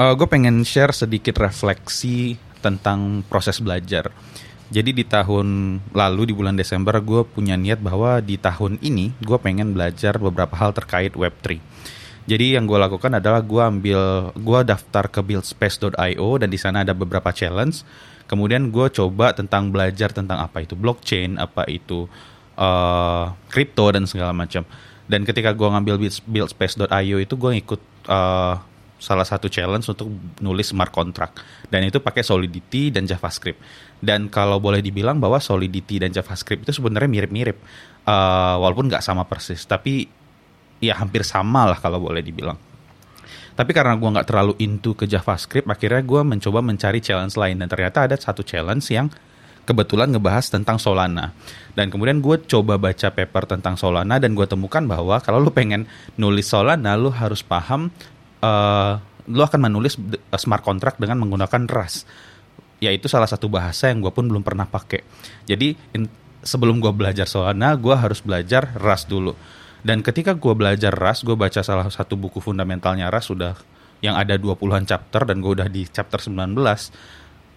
uh, gue pengen share sedikit refleksi tentang proses belajar. Jadi di tahun lalu di bulan Desember gue punya niat bahwa di tahun ini gue pengen belajar beberapa hal terkait Web3. Jadi yang gue lakukan adalah gue ambil gue daftar ke buildspace.io dan di sana ada beberapa challenge. Kemudian gue coba tentang belajar tentang apa itu blockchain, apa itu kripto uh, dan segala macam. Dan ketika gue ngambil buildspace.io itu gue ikut uh, salah satu challenge untuk nulis smart contract. Dan itu pakai Solidity dan JavaScript. Dan kalau boleh dibilang bahwa Solidity dan JavaScript itu sebenarnya mirip-mirip. Uh, walaupun nggak sama persis tapi ya hampir sama lah kalau boleh dibilang. Tapi karena gue nggak terlalu into ke JavaScript akhirnya gue mencoba mencari challenge lain. Dan ternyata ada satu challenge yang kebetulan ngebahas tentang Solana. Dan kemudian gue coba baca paper tentang Solana dan gue temukan bahwa kalau lu pengen nulis Solana lu harus paham uh, lo akan menulis smart contract dengan menggunakan Rust. Yaitu salah satu bahasa yang gue pun belum pernah pakai. Jadi in, sebelum gue belajar Solana, gue harus belajar Rust dulu. Dan ketika gue belajar Rust, gue baca salah satu buku fundamentalnya Rust sudah yang ada 20-an chapter dan gue udah di chapter 19.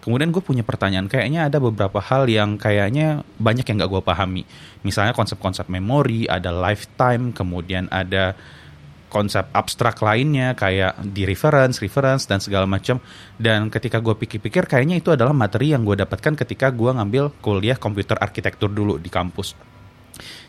Kemudian gue punya pertanyaan, kayaknya ada beberapa hal yang kayaknya banyak yang gak gue pahami. Misalnya konsep-konsep memori, ada lifetime, kemudian ada konsep abstrak lainnya kayak di reference, reference dan segala macam. Dan ketika gue pikir-pikir kayaknya itu adalah materi yang gue dapatkan ketika gue ngambil kuliah komputer arsitektur dulu di kampus.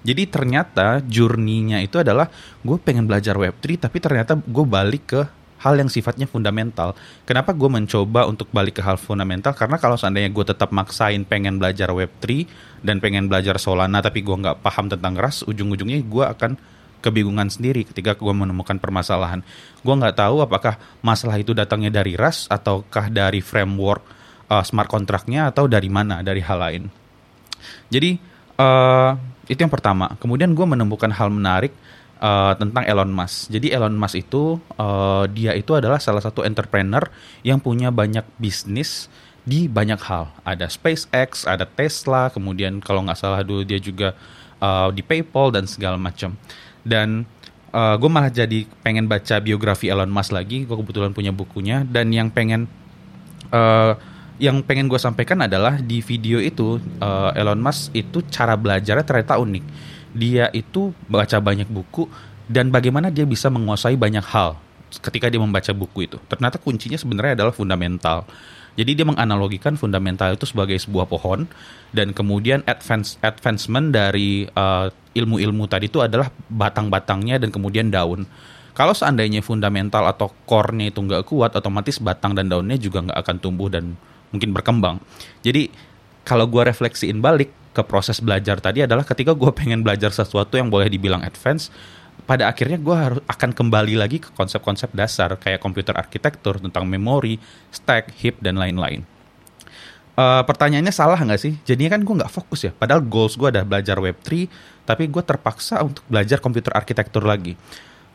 Jadi ternyata journey-nya itu adalah gue pengen belajar Web3 tapi ternyata gue balik ke hal yang sifatnya fundamental. Kenapa gue mencoba untuk balik ke hal fundamental? Karena kalau seandainya gue tetap maksain pengen belajar Web3 dan pengen belajar Solana tapi gue nggak paham tentang RAS, ujung-ujungnya gue akan kebingungan sendiri ketika gue menemukan permasalahan. Gue nggak tahu apakah masalah itu datangnya dari RAS ataukah dari framework uh, smart contract-nya atau dari mana, dari hal lain. Jadi uh, itu yang pertama. Kemudian gue menemukan hal menarik uh, tentang Elon Musk. Jadi Elon Musk itu uh, dia itu adalah salah satu entrepreneur yang punya banyak bisnis di banyak hal. Ada SpaceX, ada Tesla, kemudian kalau nggak salah dulu dia juga uh, di PayPal dan segala macam dan uh, gue malah jadi pengen baca biografi Elon Musk lagi. Gue kebetulan punya bukunya. Dan yang pengen uh, yang pengen gue sampaikan adalah di video itu uh, Elon Musk itu cara belajarnya ternyata unik. Dia itu baca banyak buku dan bagaimana dia bisa menguasai banyak hal ketika dia membaca buku itu. Ternyata kuncinya sebenarnya adalah fundamental. Jadi dia menganalogikan fundamental itu sebagai sebuah pohon dan kemudian advance advancement dari uh, ilmu-ilmu tadi itu adalah batang-batangnya dan kemudian daun. Kalau seandainya fundamental atau core-nya itu nggak kuat, otomatis batang dan daunnya juga nggak akan tumbuh dan mungkin berkembang. Jadi kalau gue refleksiin balik ke proses belajar tadi adalah ketika gue pengen belajar sesuatu yang boleh dibilang advance, pada akhirnya gue harus akan kembali lagi ke konsep-konsep dasar kayak komputer arsitektur tentang memori, stack, heap dan lain-lain. Uh, pertanyaannya salah nggak sih? Jadinya kan gue nggak fokus ya. Padahal goals gue ada belajar Web3, tapi gue terpaksa untuk belajar komputer arsitektur lagi.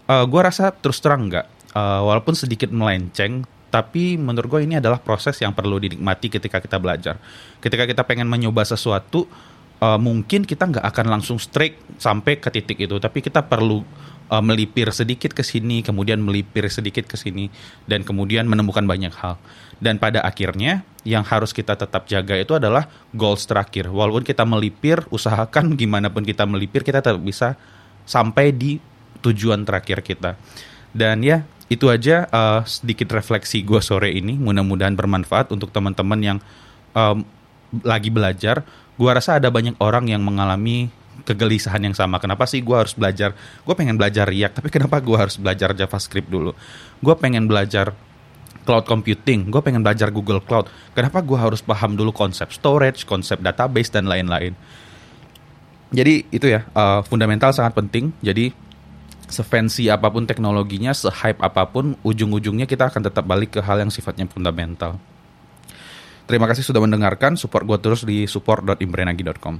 Uh, gue rasa terus terang nggak, uh, walaupun sedikit melenceng, tapi menurut gue ini adalah proses yang perlu dinikmati ketika kita belajar. Ketika kita pengen mencoba sesuatu, uh, mungkin kita nggak akan langsung straight sampai ke titik itu, tapi kita perlu melipir sedikit ke sini, kemudian melipir sedikit ke sini, dan kemudian menemukan banyak hal. Dan pada akhirnya yang harus kita tetap jaga itu adalah goals terakhir. Walaupun kita melipir, usahakan gimana pun kita melipir, kita tetap bisa sampai di tujuan terakhir kita. Dan ya itu aja uh, sedikit refleksi gue sore ini. Mudah-mudahan bermanfaat untuk teman-teman yang um, lagi belajar gue rasa ada banyak orang yang mengalami kegelisahan yang sama. Kenapa sih gue harus belajar? Gue pengen belajar React, tapi kenapa gue harus belajar JavaScript dulu? Gue pengen belajar cloud computing, gue pengen belajar Google Cloud. Kenapa gue harus paham dulu konsep storage, konsep database, dan lain-lain? Jadi itu ya, uh, fundamental sangat penting. Jadi sefancy apa pun teknologinya, se-hype apa pun, ujung-ujungnya kita akan tetap balik ke hal yang sifatnya fundamental. Terima kasih sudah mendengarkan. Support gue terus di support.imbrenagi.com.